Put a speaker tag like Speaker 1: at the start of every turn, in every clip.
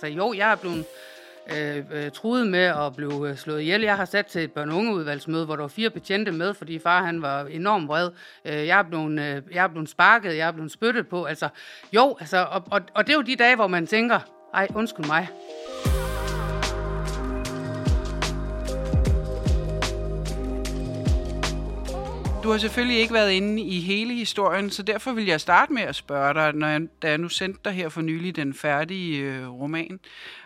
Speaker 1: Så jo, jeg er blevet øh, øh, truet med at blive øh, slået ihjel. Jeg har sat til et børn- ungeudvalgsmøde, hvor der var fire betjente med, fordi far han var enormt vred. Øh, jeg, er blevet, øh, jeg er blevet sparket, jeg er blevet spyttet på. Altså, jo, altså, og, og, og det er jo de dage, hvor man tænker, ej, undskyld mig.
Speaker 2: Du har selvfølgelig ikke været inde i hele historien, så derfor vil jeg starte med at spørge dig, når jeg, da jeg nu sendte dig her for nylig den færdige øh, roman.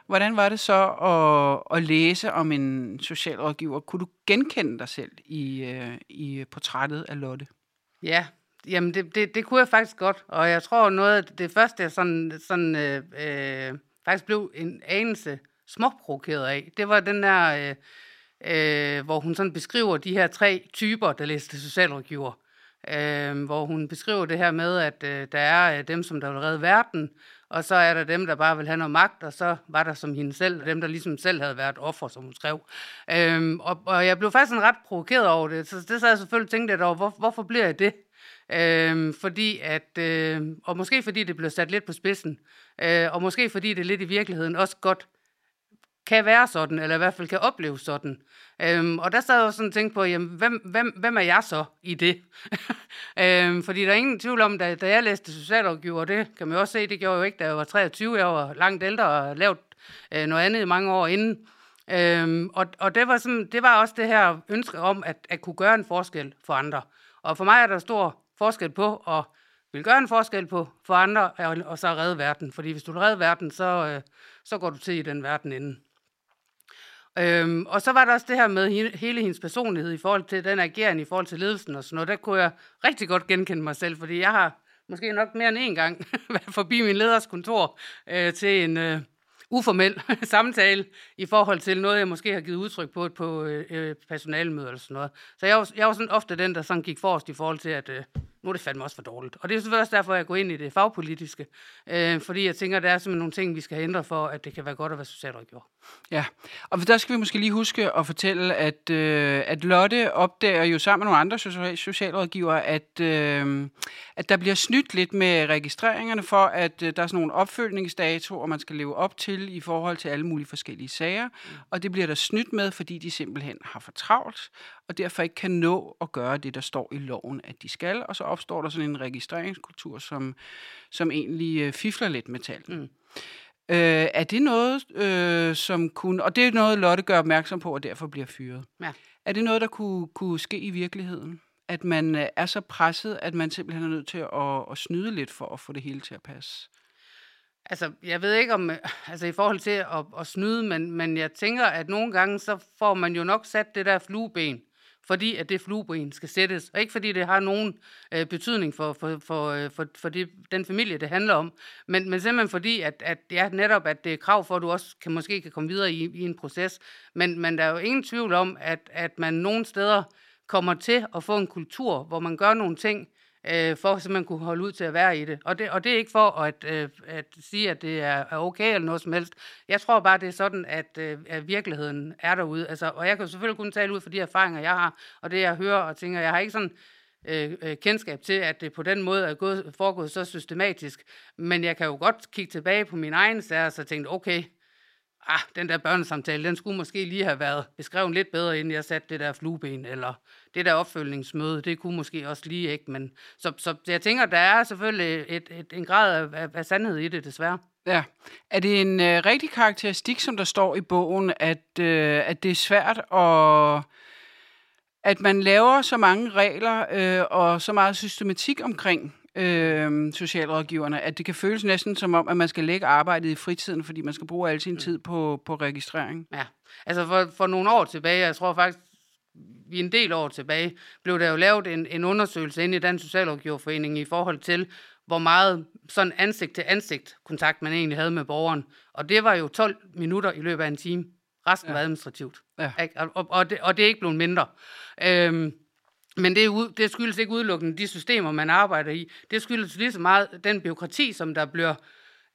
Speaker 2: Hvordan var det så at, at læse om en socialrådgiver? Kunne du genkende dig selv i, øh, i portrættet af Lotte?
Speaker 1: Ja, jamen det, det, det kunne jeg faktisk godt, og jeg tror noget af det første, jeg sådan, sådan øh, øh, faktisk blev en anelse småprovokeret af, det var den der... Øh, øh, hvor hun sådan beskriver de her tre typer, der læste socialrådgiver. Øh, hvor hun beskriver det her med, at øh, der er øh, dem, som der vil redde verden, og så er der dem, der bare vil have noget magt, og så var der som hende selv, dem, der ligesom selv havde været offer, som hun skrev. Øh, og, og jeg blev faktisk sådan ret provokeret over det, så det så jeg selvfølgelig tænkt lidt over, hvor, hvorfor bliver jeg det? Øh, fordi at, øh, og måske fordi det blev sat lidt på spidsen, øh, og måske fordi det lidt i virkeligheden også godt kan være sådan, eller i hvert fald kan opleve sådan. Øhm, og der sad jeg jo sådan og tænkte på, jamen, hvem, hvem, hvem er jeg så i det? øhm, fordi der er ingen tvivl om, da, da jeg læste socialrådgiver, det kan man jo også se, det gjorde jeg jo ikke, da jeg var 23, jeg var langt ældre og lavet øh, noget andet i mange år inden. Øhm, og og det, var sådan, det var også det her ønske om, at, at kunne gøre en forskel for andre. Og for mig er der stor forskel på at vil gøre en forskel på for andre, og, og så redde verden. Fordi hvis du vil redde verden, så, øh, så går du til i den verden inden. Øhm, og så var der også det her med hele hendes personlighed i forhold til den agerende, i forhold til ledelsen og sådan noget. Der kunne jeg rigtig godt genkende mig selv, fordi jeg har måske nok mere end en gang været forbi min leders kontor øh, til en øh, uformel samtale i forhold til noget, jeg måske har givet udtryk på på øh, øh, eller sådan noget. Så jeg var, jeg var sådan ofte den, der sådan gik forrest i forhold til, at øh, nu er det fandme også for dårligt. Og det er selvfølgelig også derfor, jeg går ind i det fagpolitiske. Øh, fordi jeg tænker, at der er simpelthen nogle ting, vi skal ændre for, at det kan være godt at være socialrådgiver.
Speaker 2: Ja, og der skal vi måske lige huske at fortælle, at, øh, at Lotte opdager jo sammen med nogle andre socialrådgivere, at, øh, at der bliver snydt lidt med registreringerne for, at øh, der er sådan nogle opfølgningsdatoer, man skal leve op til i forhold til alle mulige forskellige sager. Og det bliver der snydt med, fordi de simpelthen har for travlt, og derfor ikke kan nå at gøre det, der står i loven, at de skal. Og så opstår der sådan en registreringskultur, som, som egentlig øh, fifler lidt med tallene. Mm. Øh, er det noget, øh, som kunne... Og det er noget, Lotte gør opmærksom på, og derfor bliver fyret. Ja. Er det noget, der kunne, kunne ske i virkeligheden? At man øh, er så presset, at man simpelthen er nødt til at, at snyde lidt for at få det hele til at passe?
Speaker 1: Altså, jeg ved ikke om, altså i forhold til at, at snyde, men, men jeg tænker, at nogle gange, så får man jo nok sat det der flueben fordi at det flueben skal sættes, og ikke fordi det har nogen øh, betydning for, for, for, øh, for, for det, den familie, det handler om, men, men simpelthen fordi, at, at ja, netop at det er krav for, at du også kan, måske kan komme videre i, i en proces, men, men der er jo ingen tvivl om, at, at man nogle steder kommer til at få en kultur, hvor man gør nogle ting, øh, for at man kunne holde ud til at være i det. Og det, og det er ikke for at, øh, at sige, at det er, okay eller noget som helst. Jeg tror bare, det er sådan, at, øh, at virkeligheden er derude. Altså, og jeg kan selvfølgelig kun tale ud for de erfaringer, jeg har, og det jeg hører og tænker. Jeg har ikke sådan øh, øh, kendskab til, at det på den måde er gået, foregået så systematisk. Men jeg kan jo godt kigge tilbage på min egen sager og så tænke, okay, ah, den der børnesamtale, den skulle måske lige have været beskrevet lidt bedre, inden jeg satte det der flueben, eller det der opfølgningsmøde, det kunne måske også lige ikke, men så, så jeg tænker, der er selvfølgelig et, et, en grad af, af, sandhed i det, desværre.
Speaker 2: Ja. Er det en øh, rigtig karakteristik, som der står i bogen, at, øh, at det er svært at at man laver så mange regler øh, og så meget systematik omkring øh, socialrådgiverne, at det kan føles næsten som om, at man skal lægge arbejdet i fritiden, fordi man skal bruge al sin mm. tid på, på registrering.
Speaker 1: Ja, altså for, for nogle år tilbage, jeg tror faktisk, vi en del år tilbage, blev der jo lavet en, en undersøgelse inde i den socialrådgiverforening i forhold til, hvor meget sådan ansigt til ansigt kontakt man egentlig havde med borgeren. Og det var jo 12 minutter i løbet af en time. Resten ja. var administrativt. Ja. Og, og, det, og det er ikke blevet mindre. Øhm, men det, det skyldes ikke udelukkende de systemer, man arbejder i. Det skyldes lige så meget den byråkrati, som der bliver øh,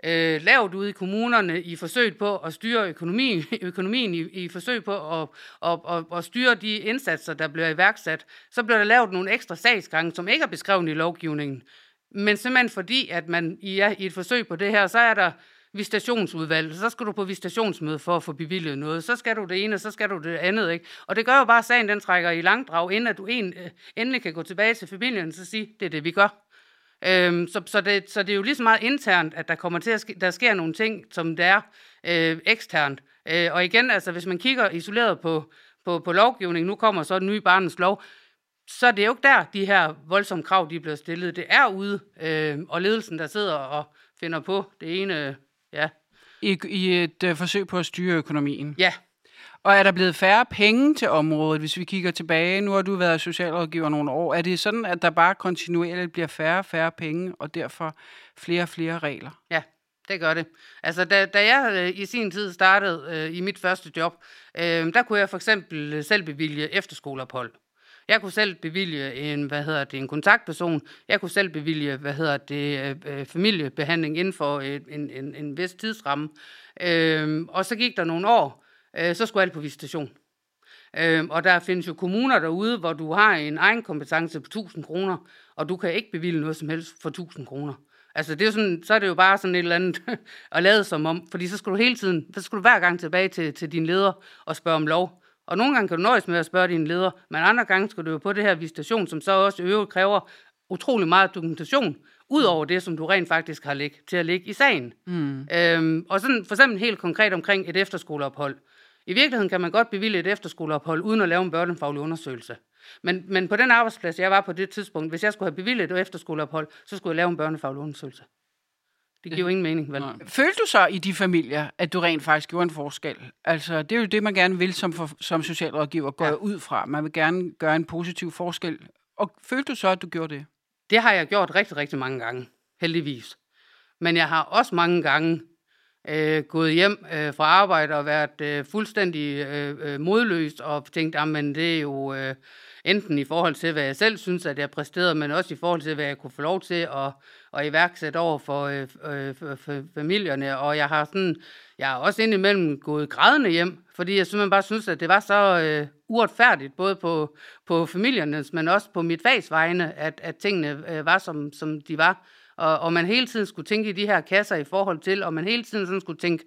Speaker 1: Øh, lavet ude i kommunerne i forsøg på at styre økonomien, økonomien i, i forsøg på at, at, at, at styre de indsatser, der bliver iværksat. Så bliver der lavet nogle ekstra sagsgange, som ikke er beskrevet i lovgivningen. Men simpelthen fordi, at man i, ja, i et forsøg på det her, så er der visitationsudvalg, så skal du på visitationsmøde for at få bevilget noget, så skal du det ene, så skal du det andet, ikke? Og det gør jo bare, at sagen den trækker i langdrag, inden at du en, øh, endelig kan gå tilbage til familien, og så sige, det er det, vi gør. Øhm, så, så, det, så det er jo lige så meget internt, at der kommer til at ske, der sker nogle ting, som det er øh, eksternt. Øh, og igen, altså hvis man kigger isoleret på, på, på lovgivning, nu kommer så den nye barnets lov, så det er jo ikke der, de her voldsomme krav, de bliver stillet. Det er ude, øh, og ledelsen, der sidder og finder på det ene, ja.
Speaker 2: I, i et øh, forsøg på at styre økonomien?
Speaker 1: Ja.
Speaker 2: Og er der blevet færre penge til området, hvis vi kigger tilbage? Nu har du været socialrådgiver nogle år. Er det sådan, at der bare kontinuerligt bliver færre og færre penge, og derfor flere og flere regler?
Speaker 1: Ja, det gør det. Altså, da, da jeg øh, i sin tid startede øh, i mit første job, øh, der kunne jeg for eksempel øh, selv bevilge efterskoleophold. Jeg kunne selv bevilge en, hvad hedder det, en kontaktperson. Jeg kunne selv bevilge, hvad hedder det, øh, øh familiebehandling inden for en, en, en vis tidsramme. Øh, og så gik der nogle år, øh, så skulle alt på visitation. Øh, og der findes jo kommuner derude, hvor du har en egen kompetence på 1000 kroner, og du kan ikke bevilge noget som helst for 1000 kroner. Altså, det er jo sådan, så er det jo bare sådan et eller andet at lade som om, fordi så skal du hele tiden, så skal du hver gang tilbage til, til din leder og spørge om lov. Og nogle gange kan du nøjes med at spørge din leder, men andre gange skal du jo på det her visitation, som så også øvrigt kræver utrolig meget dokumentation, ud over det, som du rent faktisk har lig, til at ligge i sagen. Mm. Øhm, og sådan for eksempel helt konkret omkring et efterskoleophold. I virkeligheden kan man godt bevilge et efterskoleophold, uden at lave en børnefaglig undersøgelse. Men, men på den arbejdsplads, jeg var på det tidspunkt, hvis jeg skulle have bevilget et efterskoleophold, så skulle jeg lave en børnefaglig undersøgelse. Det giver jo ingen mening, vel?
Speaker 2: Følte du så i de familier, at du rent faktisk gjorde en forskel? Altså, det er jo det, man gerne vil som, for, som socialrådgiver, gå ja. ud fra. Man vil gerne gøre en positiv forskel. Og følte du så, at du gjorde det?
Speaker 1: Det har jeg gjort rigtig, rigtig mange gange, heldigvis. Men jeg har også mange gange øh, gået hjem øh, fra arbejde og været øh, fuldstændig øh, øh modløs og tænkt, at det er jo... Øh, enten i forhold til, hvad jeg selv synes, at jeg præsterede, men også i forhold til, hvad jeg kunne få lov til at, at iværksætte over for, øh, øh, for, øh, for familierne. Og jeg har sådan, jeg har også indimellem gået grædende hjem, fordi jeg simpelthen bare synes, at det var så øh, uretfærdigt, både på, på familiernes, men også på mit fags vegne, at, at tingene øh, var, som, som de var og, og man hele tiden skulle tænke i de her kasser i forhold til, og man hele tiden sådan skulle tænke,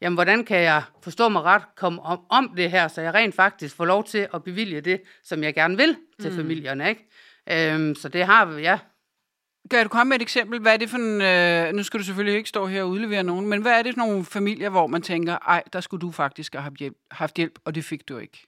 Speaker 1: jamen hvordan kan jeg forstå mig ret, komme om, om det her, så jeg rent faktisk får lov til at bevilge det, som jeg gerne vil til mm. familierne, ikke? Øhm, så det har vi, ja.
Speaker 2: Kan du komme med et eksempel? Hvad er det for en, øh, nu skal du selvfølgelig ikke stå her og udlevere nogen, men hvad er det for nogle familier, hvor man tænker, ej, der skulle du faktisk have haft hjælp, haft hjælp og det fik du ikke?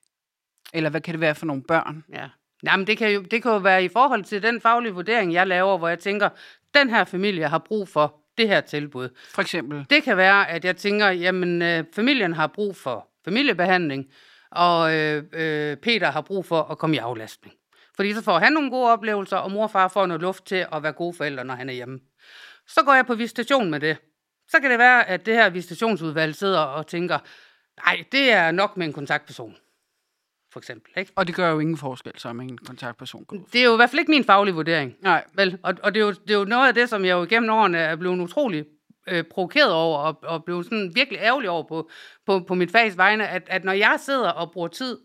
Speaker 2: Eller hvad kan det være for nogle børn?
Speaker 1: Ja. Jamen, det kan, jo, det kan jo være i forhold til den faglige vurdering, jeg laver, hvor jeg tænker, den her familie har brug for det her tilbud.
Speaker 2: For eksempel?
Speaker 1: Det kan være, at jeg tænker, jamen øh, familien har brug for familiebehandling, og øh, øh, Peter har brug for at komme i aflastning. Fordi så får han nogle gode oplevelser, og mor og far får noget luft til at være gode forældre, når han er hjemme. Så går jeg på visitation med det. Så kan det være, at det her visitationsudvalg sidder og tænker, nej, det er nok med en kontaktperson for eksempel. Ikke?
Speaker 2: Og det gør jo ingen forskel, så med en kontaktperson går
Speaker 1: Det er jo i hvert fald ikke min faglige vurdering.
Speaker 2: Nej.
Speaker 1: Vel? Og, og det, er jo, det er jo noget af det, som jeg jo gennem årene er blevet utrolig øh, provokeret over, og, og blevet sådan virkelig ærgerlig over på, på, på mit fags vegne, at, at når jeg sidder og bruger tid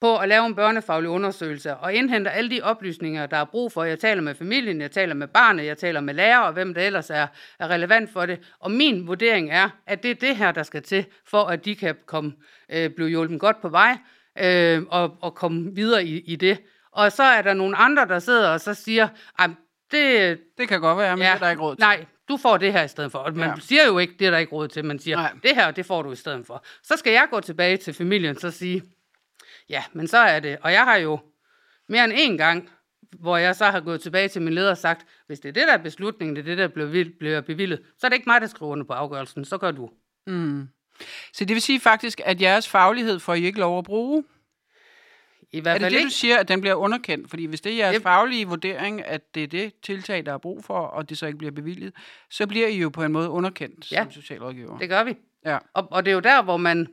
Speaker 1: på at lave en børnefaglig undersøgelse og indhenter alle de oplysninger, der er brug for. Jeg taler med familien, jeg taler med barnet, jeg taler med lærer og hvem der ellers er, er relevant for det. Og min vurdering er, at det er det her, der skal til, for at de kan komme, øh, blive hjulpet godt på vej, øh, og, og komme videre i, i det. Og så er der nogle andre, der sidder og så siger, det...
Speaker 2: Det kan godt være, men ja, det er der ikke råd til.
Speaker 1: Nej, du får det her i stedet for. Og man ja. siger jo ikke, det er der ikke råd til. Man siger, nej. det her, det får du i stedet for. Så skal jeg gå tilbage til familien og sige, ja, men så er det. Og jeg har jo mere end en gang, hvor jeg så har gået tilbage til min leder og sagt, hvis det er det, der er beslutningen, det er det, der bliver, bliver bevillet, så er det ikke mig, der skriver under på afgørelsen, så gør du.
Speaker 2: Mm. Så det vil sige faktisk, at jeres faglighed får I ikke lov at bruge? I hvert fald er det det, du siger, at den bliver underkendt? Fordi hvis det er jeres yep. faglige vurdering, at det er det tiltag, der er brug for, og det så ikke bliver bevilget, så bliver I jo på en måde underkendt ja, som socialrådgiver.
Speaker 1: det gør vi.
Speaker 2: Ja.
Speaker 1: Og, og det er jo der, hvor man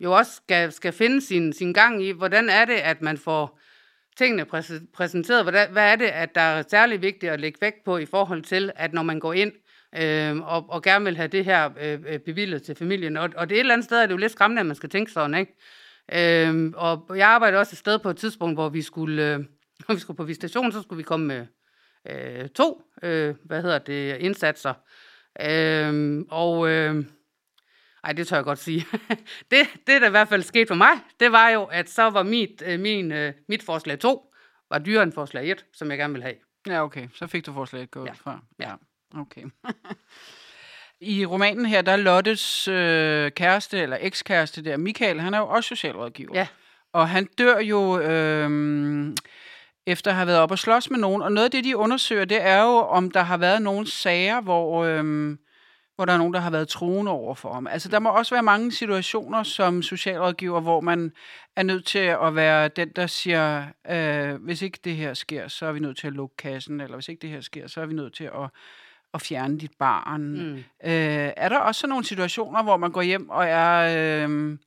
Speaker 1: jo også skal, skal finde sin, sin gang i, hvordan er det, at man får tingene præsenteret? Hvordan, hvad er det, at der er særlig vigtigt at lægge vægt på i forhold til, at når man går ind øh, og, og gerne vil have det her øh, øh, bevillet til familien. Og, og det er et eller andet sted, er det jo lidt skræmmende, at man skal tænke sådan, ikke? Øh, og jeg arbejdede også et sted på et tidspunkt, hvor vi skulle, øh, når vi skulle på visitation, så skulle vi komme med øh, to, øh, hvad hedder det, indsatser. Øh, og øh, ej, det tør jeg godt sige. det, det, der i hvert fald skete for mig, det var jo, at så var mit, øh, min, øh, mit forslag 2 var dyrere end forslag 1, som jeg gerne vil have.
Speaker 2: Ja, okay. Så fik du forslag 1 gået
Speaker 1: Ja.
Speaker 2: fra.
Speaker 1: Ja.
Speaker 2: Okay. I romanen her, der er Lottes øh, kæreste, eller ekskæreste der, Michael, han er jo også socialrådgiver.
Speaker 1: Ja.
Speaker 2: Og han dør jo øh, efter at have været op og slås med nogen. Og noget af det, de undersøger, det er jo, om der har været nogle sager, hvor, øh, hvor der er nogen, der har været truende over for ham. Altså, der må også være mange situationer som socialrådgiver, hvor man er nødt til at være den, der siger, øh, hvis ikke det her sker, så er vi nødt til at lukke kassen, eller hvis ikke det her sker, så er vi nødt til at, at fjerne dit barn. Mm. Øh, er der også sådan nogle situationer, hvor man går hjem og er, øh,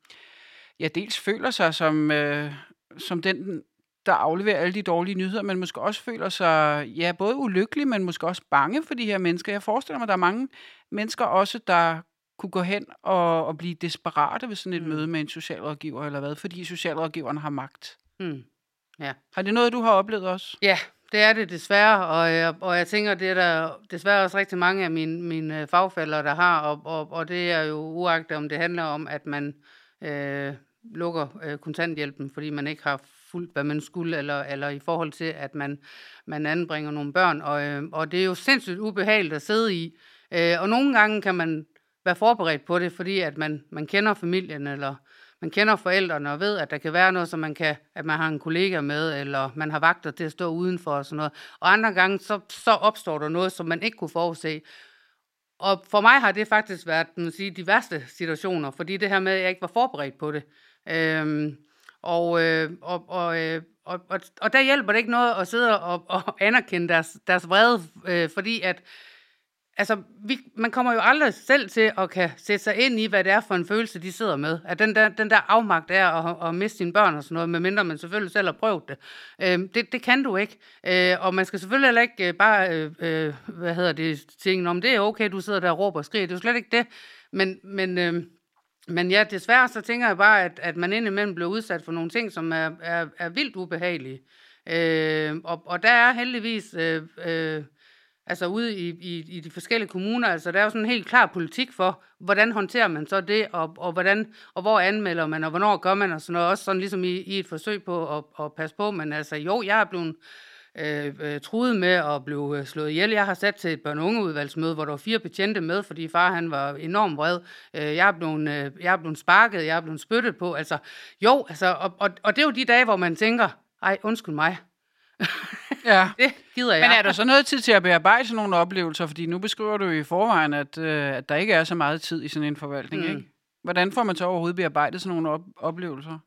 Speaker 2: ja, dels føler sig som, øh, som den, der afleverer alle de dårlige nyheder, men måske også føler sig, ja, både ulykkelig, men måske også bange for de her mennesker. Jeg forestiller mig, at der er mange mennesker også, der kunne gå hen og, og blive desperate ved sådan et mm. møde med en socialrådgiver eller hvad, fordi socialrådgiveren har magt.
Speaker 1: Mm. Ja.
Speaker 2: Har det noget, du har oplevet også?
Speaker 1: Ja, det er det desværre, og jeg, og jeg tænker, det er der desværre også rigtig mange af mine, mine øh, fagfælder, der har, og, og, og det er jo uagtet, om det handler om, at man øh, lukker øh, kontanthjælpen, fordi man ikke har fuldt, hvad man skulle, eller, eller i forhold til, at man, man anbringer nogle børn, og, øh, og det er jo sindssygt ubehageligt at sidde i, øh, og nogle gange kan man være forberedt på det, fordi at man, man kender familien, eller man kender forældrene og ved, at der kan være noget, som man kan, at man har en kollega med, eller man har vagter til at stå udenfor og sådan noget. Og andre gange, så, så opstår der noget, som man ikke kunne forudse. Og for mig har det faktisk været man sige, de værste situationer, fordi det her med, at jeg ikke var forberedt på det. Øhm, og, øh, og, og, øh, og, og, og der hjælper det ikke noget at sidde og, og anerkende deres, deres vrede, øh, fordi at altså, vi, man kommer jo aldrig selv til at kan sætte sig ind i, hvad det er for en følelse, de sidder med. At den der, den der afmagt er at, at miste sine børn og sådan noget, medmindre man selvfølgelig selv har prøvet det. Øh, det, det kan du ikke. Øh, og man skal selvfølgelig heller ikke øh, bare, øh, øh, hvad hedder det, tænke, om det er okay, du sidder der og råber og skriger. Det er jo slet ikke det. Men, men, øh, men ja, desværre så tænker jeg bare, at, at man indimellem bliver udsat for nogle ting, som er, er, er vildt ubehagelige. Øh, og, og der er heldigvis... Øh, øh, altså ude i, i, i de forskellige kommuner, altså der er jo sådan en helt klar politik for, hvordan håndterer man så det, og, og, hvordan, og hvor anmelder man, og hvornår gør man, og sådan noget, også sådan ligesom i, i et forsøg på at, at passe på, men altså jo, jeg er blevet øh, øh, truet med at blive øh, slået ihjel. Jeg har sat til et børn- og ungeudvalgsmøde, hvor der var fire betjente med, fordi far han var enormt vred. Øh, jeg, er blevet, øh, jeg er blevet sparket, jeg er blevet spyttet på. Altså, jo, altså, og, og, og det er jo de dage, hvor man tænker, ej, undskyld mig,
Speaker 2: Ja.
Speaker 1: det gider jeg.
Speaker 2: Men er der så noget tid til at bearbejde sådan nogle oplevelser? Fordi nu beskriver du jo i forvejen, at, øh, at der ikke er så meget tid i sådan en forvaltning,
Speaker 1: Mm.
Speaker 2: ikke? Hvordan får man så overhovedet bearbejdet sådan nogle op- oplevelser?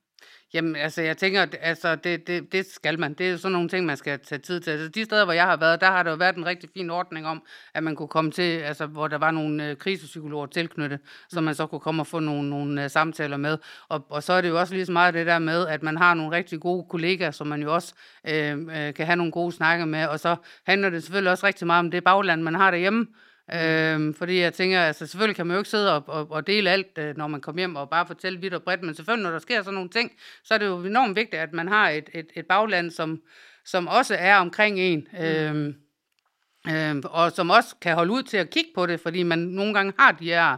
Speaker 1: Jamen, altså, jeg tænker, altså, det, det, det skal man. Det er sådan nogle ting, man skal tage tid til. Altså, de steder, hvor jeg har været, der har der jo været en rigtig fin ordning om, at man kunne komme til, altså, hvor der var nogle øh, krisepsykologer tilknyttet, så man så kunne komme og få nogle, nogle øh, samtaler med. Og, og så er det jo også lige så meget det der med, at man har nogle rigtig gode kollegaer, som man jo også øh, øh, kan have nogle gode snakker med. Og så handler det selvfølgelig også rigtig meget om det bagland, man har derhjemme. Øhm, fordi jeg tænker, altså selvfølgelig kan man jo ikke sidde og, og, og dele alt, øh, når man kommer hjem og bare fortælle vidt og bredt, men selvfølgelig, når der sker sådan nogle ting, så er det jo enormt vigtigt, at man har et, et, et bagland, som, som også er omkring en, øhm, øhm, og som også kan holde ud til at kigge på det, fordi man nogle gange har de her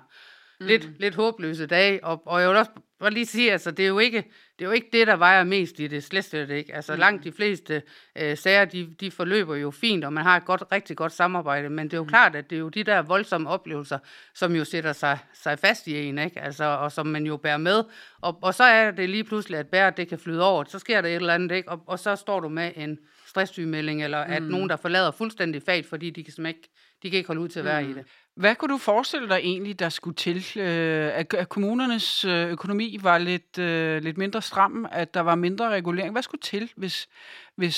Speaker 1: mm. lidt, lidt håbløse dage, og, og jeg vil også bare lige sige, altså det er jo ikke det, er jo ikke det der vejer mest i det, slet slet ikke. Altså mm. langt de fleste øh, sager, de, de forløber jo fint, og man har et godt, rigtig godt samarbejde, men det er jo mm. klart, at det er jo de der voldsomme oplevelser, som jo sætter sig, sig fast i en, ikke? Altså, og som man jo bærer med, og, og så er det lige pludselig, at bæret det kan flyde over, så sker der et eller andet, ikke? Og, og så står du med en stresssygemelding, eller at
Speaker 2: Mm.
Speaker 1: nogen, der forlader fuldstændig faget, fordi de kan ikke, de kan ikke holde ud til at være mm. i det.
Speaker 2: Hvad kunne du forestille dig egentlig, der skulle til, øh, at, at kommunernes øh, økonomi var lidt, øh, lidt mindre stram, at der var mindre regulering? Hvad skulle til, hvis, hvis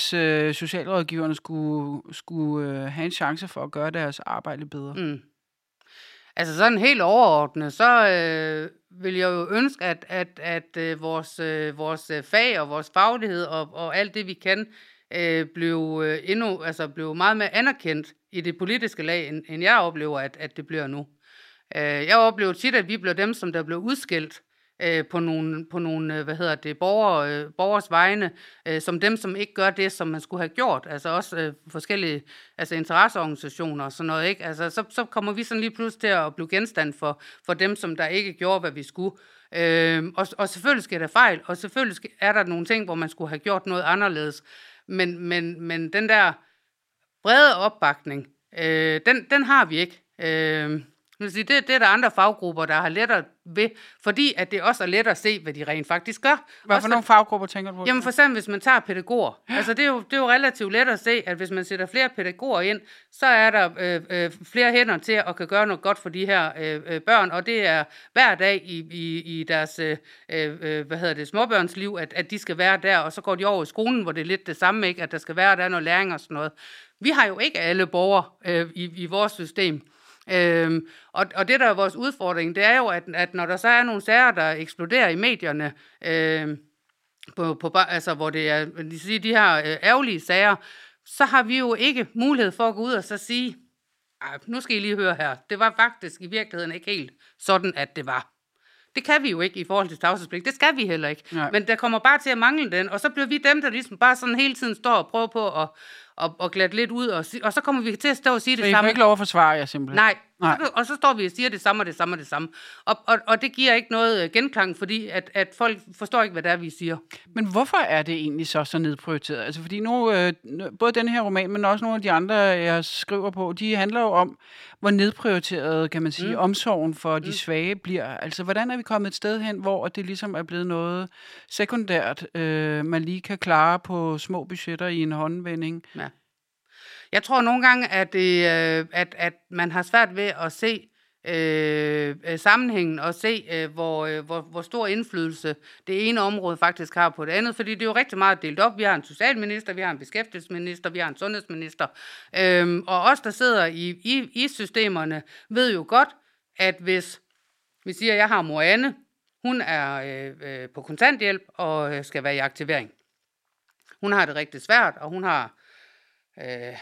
Speaker 2: socialrådgiverne skulle, skulle have en chance for at gøre deres arbejde bedre?
Speaker 1: Mm. Altså sådan helt overordnet, så øh, vil jeg jo ønske, at, at, at øh, vores, øh, vores fag og vores faglighed og, og alt det, vi kan, øh, blev, øh, endnu, altså blev meget mere anerkendt i det politiske lag, end, end jeg oplever, at, at det bliver nu. Øh, jeg oplever tit, at vi bliver dem, som der blev udskilt øh, på nogle, på nogle øh, hvad hedder det, borgere, øh, borgers vegne, øh, som dem, som ikke gør det, som man skulle have gjort. Altså også øh, forskellige altså interesseorganisationer og sådan noget. Ikke? Altså, så, så kommer vi sådan lige pludselig til at blive genstand for, for dem, som der ikke gjorde, hvad vi skulle. Øh, og, og selvfølgelig sker der fejl, og selvfølgelig er der nogle ting, hvor man skulle have gjort noget anderledes. Men, men, men den der brede opbakning, øh, den, den har vi ikke. Øh, sige, det, det er der andre faggrupper, der har lettere ved, fordi at det også er lettere at se, hvad de rent faktisk gør.
Speaker 2: Hvad
Speaker 1: også
Speaker 2: for nogle faggrupper tænker du på?
Speaker 1: Jamen for eksempel, hvis man tager pædagoger. Altså det er, jo, det er jo relativt let at se, at hvis man sætter flere pædagoger ind, så er der øh, øh, flere hænder til at kan gøre noget godt for de her øh, øh, børn, og det er hver dag i, i, i deres øh, øh, hvad hedder det, småbørnsliv, at, at de skal være der, og så går de over i skolen, hvor det er lidt det samme, ikke? at der skal være der noget læring og sådan noget. Vi har jo ikke alle borgere øh, i, i vores system. Øhm, og, og det, der er vores udfordring, det er jo, at, at når der så er nogle sager, der eksploderer i medierne, øh, på, på, altså, hvor det er de, siger, de her øh, ærgerlige sager, så har vi jo ikke mulighed for at gå ud og så sige, nu skal I lige høre her, det var faktisk i virkeligheden ikke helt sådan, at det var. Det kan vi jo ikke i forhold til tavshedspligt. Det skal vi heller ikke. Nej. Men der kommer bare til at mangle den, og så bliver vi dem, der ligesom bare sådan hele tiden står og prøver på at, og, og glatte lidt ud, og, og så kommer vi til at stå og sige
Speaker 2: så
Speaker 1: det samme.
Speaker 2: Så ikke lov at forsvare jer simpelthen?
Speaker 1: Nej, Nej. Så, og så står vi og siger det samme og det samme og det samme. Og, og, og det giver ikke noget øh, genklang, fordi at, at folk forstår ikke, hvad det er, vi siger.
Speaker 2: Men hvorfor er det egentlig så så nedprioriteret? Altså fordi nu, øh, både den her roman, men også nogle af de andre, jeg skriver på, de handler jo om, hvor nedprioriteret, kan man sige, mm. omsorgen for de mm. svage bliver. Altså hvordan er vi kommet et sted hen, hvor det ligesom er blevet noget sekundært, øh, man lige kan klare på små budgetter i en håndvending?
Speaker 1: Ja. Jeg tror nogle gange, at, det, øh, at, at man har svært ved at se øh, øh, sammenhængen og se, øh, hvor, øh, hvor, hvor stor indflydelse det ene område faktisk har på det andet, fordi det er jo rigtig meget delt op. Vi har en socialminister, vi har en beskæftigelsesminister, vi har en sundhedsminister, øh, og os, der sidder i, i, i systemerne, ved jo godt, at hvis vi siger, at jeg har mor Anne, hun er øh, øh, på kontanthjælp og øh, skal være i aktivering. Hun har det rigtig svært, og hun har øh,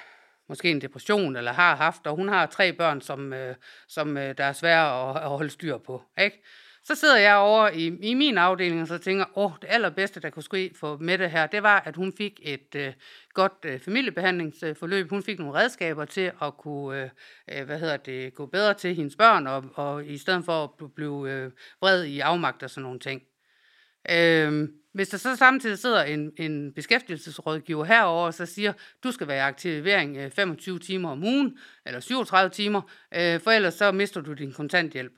Speaker 1: måske en depression, eller har haft, og hun har tre børn, som, øh, som øh, der er svære at, at holde styr på. Ikke? Så sidder jeg over i, i min afdeling og så tænker, åh, det allerbedste, der kunne ske for Mette her, det var, at hun fik et øh, godt øh, familiebehandlingsforløb. Hun fik nogle redskaber til at kunne, øh, øh hvad hedder det, gå bedre til hendes børn, og, og i stedet for at blive øh, vred i afmagt og sådan nogle ting. Øh, hvis der så samtidig sidder en, en beskæftigelsesrådgiver herover og så siger, du skal være i aktivering øh, 25 timer om ugen, eller 37 timer, øh, for ellers så mister du din kontanthjælp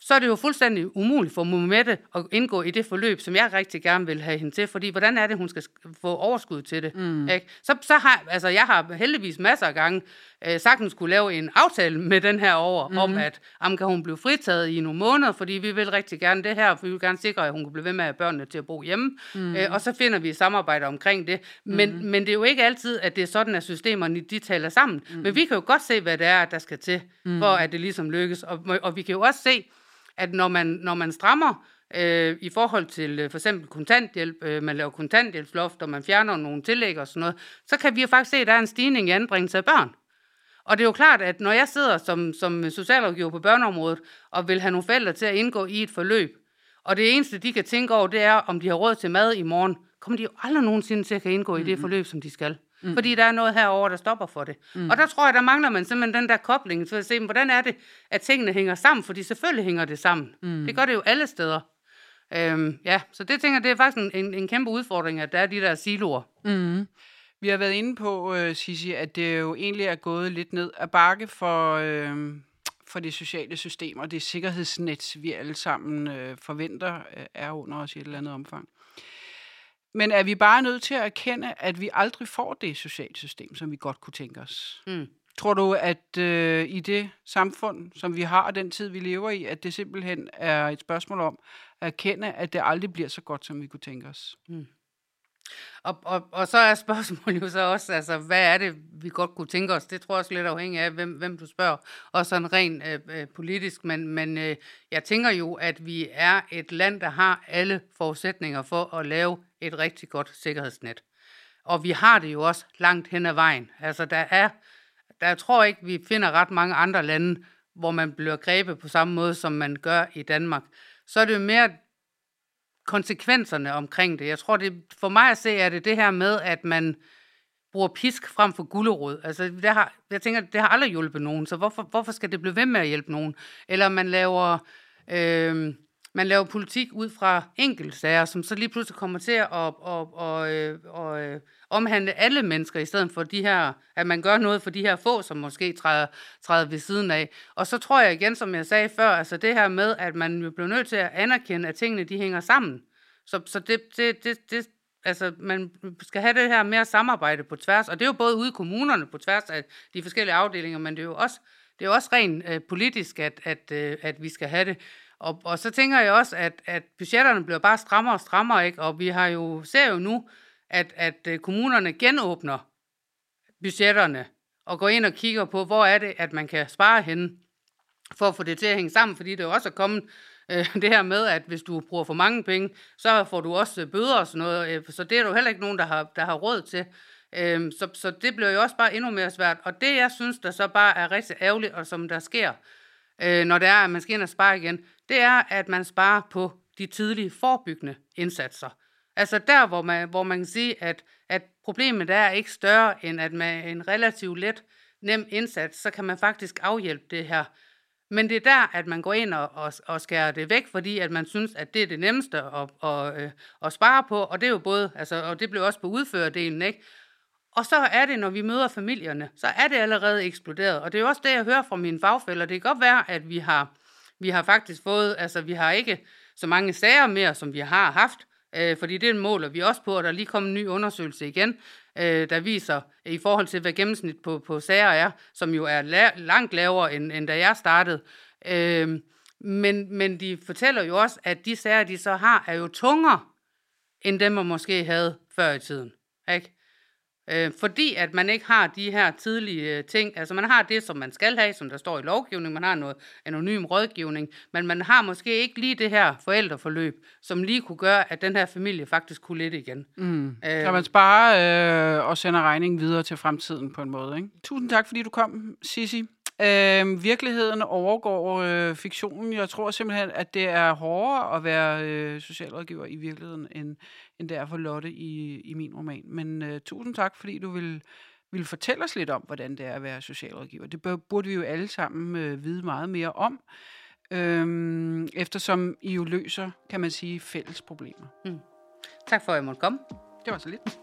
Speaker 1: så er det jo fuldstændig umuligt for Mette at indgå i det forløb, som jeg rigtig gerne vil have hende til, fordi hvordan er det, hun skal få overskud til det? Mm. Ikke? Så, så har, altså jeg har heldigvis masser af gange øh, sagtens skulle lave en aftale med den her over, mm. om at om kan hun blive fritaget i nogle måneder, fordi vi vil rigtig gerne det her, for vi vil gerne sikre, at hun kan blive ved med at børnene til at bo hjemme, mm. øh, og så finder vi et samarbejde omkring det. Men, mm. men det er jo ikke altid, at det er sådan, at systemerne de taler sammen. Mm. Men vi kan jo godt se, hvad det er, der skal til, mm. for at det ligesom lykkes, og, og vi kan jo også se, at når man, når man strammer øh, i forhold til øh, for eksempel kontanthjælp, øh, man laver kontanthjælpsloft, og man fjerner nogle tillæg og sådan noget, så kan vi jo faktisk se, at der er en stigning i anbringelse af børn. Og det er jo klart, at når jeg sidder som, som socialrådgiver på børneområdet, og vil have nogle forældre til at indgå i et forløb, og det eneste, de kan tænke over, det er, om de har råd til mad i morgen, kommer de jo aldrig nogensinde til at kan indgå mm-hmm. i det forløb, som de skal. Mm. Fordi der er noget herover der stopper for det. Mm. Og der tror jeg, der mangler man simpelthen den der kobling til at se, hvordan er det, at tingene hænger sammen? Fordi selvfølgelig hænger det sammen. Mm. Det gør det jo alle steder. Øhm, ja, så det tænker det er faktisk en, en, en kæmpe udfordring, at der er de der siloer.
Speaker 2: Mm. Vi har været inde på, uh, Sissi, at det jo egentlig er gået lidt ned ad bakke for, uh, for det sociale system, og det sikkerhedsnet, vi alle sammen uh, forventer, uh, er under os i et eller andet omfang. Men er vi bare nødt til at erkende, at vi aldrig får det sociale system, som vi godt kunne tænke os? Mm. Tror du, at øh, i det samfund, som vi har, og den tid, vi lever i, at det simpelthen er et spørgsmål om at erkende, at det aldrig bliver så godt, som vi kunne tænke os? Mm.
Speaker 1: Og, og, og så er spørgsmålet jo så også, altså, hvad er det, vi godt kunne tænke os? Det tror jeg også lidt afhængig af, hvem, hvem du spørger. Og sådan rent øh, øh, politisk, men, men øh, jeg tænker jo, at vi er et land, der har alle forudsætninger for at lave et rigtig godt sikkerhedsnet. Og vi har det jo også langt hen ad vejen. Altså, der er, der jeg tror ikke, vi finder ret mange andre lande, hvor man bliver grebet på samme måde, som man gør i Danmark. Så er det jo mere konsekvenserne omkring det. Jeg tror, det, for mig at se, er det det her med, at man bruger pisk frem for gulerod. Altså, det har, jeg tænker, det har aldrig hjulpet nogen, så hvorfor, hvorfor skal det blive ved med at hjælpe nogen? Eller man laver, øh, man laver politik ud fra enkeltsager, som så lige pludselig kommer til at og, og, og, øh, og, øh, omhandle alle mennesker, i stedet for de her, at man gør noget for de her få, som måske træder, træder ved siden af. Og så tror jeg igen, som jeg sagde før, altså det her med, at man jo bliver nødt til at anerkende, at tingene de hænger sammen. Så, så det, det, det, det, altså man skal have det her mere samarbejde på tværs, og det er jo både ude i kommunerne på tværs af de forskellige afdelinger, men det er jo også, det er også rent øh, politisk, at, at, øh, at vi skal have det. Og, og så tænker jeg også, at, at budgetterne bliver bare strammere og strammere, ikke? og vi har jo, ser jo nu, at, at øh, kommunerne genåbner budgetterne og går ind og kigger på, hvor er det, at man kan spare henne for at få det til at hænge sammen, fordi det jo også er kommet øh, det her med, at hvis du bruger for mange penge, så får du også øh, bøder og sådan noget, øh, så det er der jo heller ikke nogen, der har, der har råd til. Øh, så, så det bliver jo også bare endnu mere svært. Og det, jeg synes, der så bare er rigtig ærgerligt, og som der sker, øh, når det er, at man skal ind og spare igen, det er, at man sparer på de tidlige forebyggende indsatser. Altså der, hvor man, hvor man kan sige, at, at problemet er ikke større, end at med en relativt let, nem indsats, så kan man faktisk afhjælpe det her. Men det er der, at man går ind og, og, og skærer det væk, fordi at man synes, at det er det nemmeste at, at, at, at spare på, og det er jo både, altså, og det blev også på udførerdelen, ikke? Og så er det, når vi møder familierne, så er det allerede eksploderet. Og det er jo også det, jeg hører fra mine fagfælder. Det kan godt være, at vi har, vi har faktisk fået, altså vi har ikke så mange sager mere, som vi har haft, øh, fordi det måler vi også på, og der er lige kommet en ny undersøgelse igen, øh, der viser i forhold til, hvad gennemsnit på, på sager er, som jo er la- langt lavere, end, end da jeg startede. Øh, men, men de fortæller jo også, at de sager, de så har, er jo tungere, end dem, man måske havde før i tiden. Ikke? Øh, fordi at man ikke har de her tidlige øh, ting, altså man har det, som man skal have, som der står i lovgivningen, man har noget anonym rådgivning, men man har måske ikke lige det her forældreforløb, som lige kunne gøre, at den her familie faktisk kunne lidt igen.
Speaker 2: Mm. Øh, så man sparer øh, og sender regningen videre til fremtiden på en måde. Ikke? Tusind tak, fordi du kom, Sisi. Øh, virkeligheden overgår øh, fiktionen. Jeg tror simpelthen, at det er hårdere at være øh, socialrådgiver i virkeligheden, end, end det er for Lotte i, i min roman. Men øh, tusind tak, fordi du vil, vil fortælle os lidt om, hvordan det er at være socialrådgiver. Det burde vi jo alle sammen øh, vide meget mere om, øh, eftersom I jo løser, kan man sige, fælles problemer. Mm.
Speaker 1: Tak for, at jeg måtte komme.
Speaker 2: Det var så lidt.